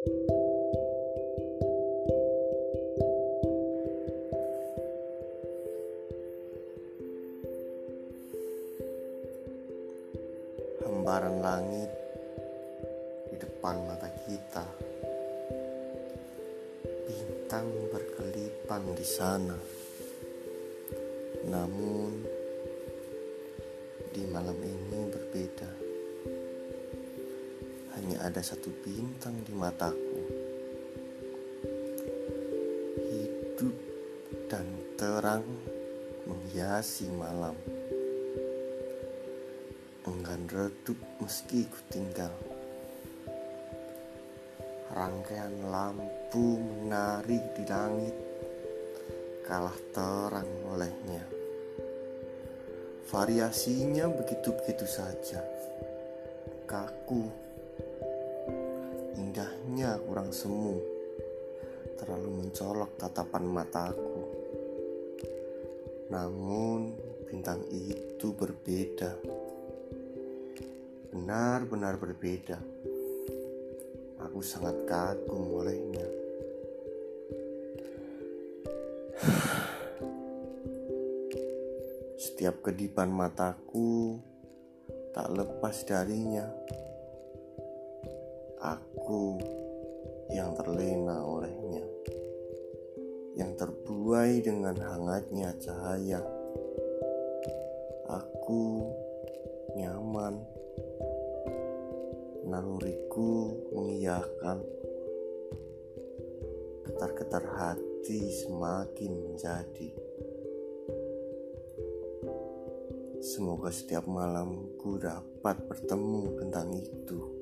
Hambaran langit di depan mata kita, bintang berkelipan di sana. Namun, di malam ini Hanya ada satu bintang di mataku. Hidup dan terang menghiasi malam. Enggan redup meski ku tinggal. Rangkaian lampu menari di langit kalah terang olehnya. Variasinya begitu-begitu saja. Kaku. Kurang semu. Terlalu mencolok tatapan mataku. Namun bintang itu berbeda. Benar-benar berbeda. Aku sangat kagum olehnya. Setiap kedipan mataku tak lepas darinya. Aku yang terlena olehnya, yang terbuai dengan hangatnya cahaya. Aku nyaman, naluriku mengiyakan, getar-getar hati semakin menjadi. Semoga setiap malamku dapat bertemu tentang itu.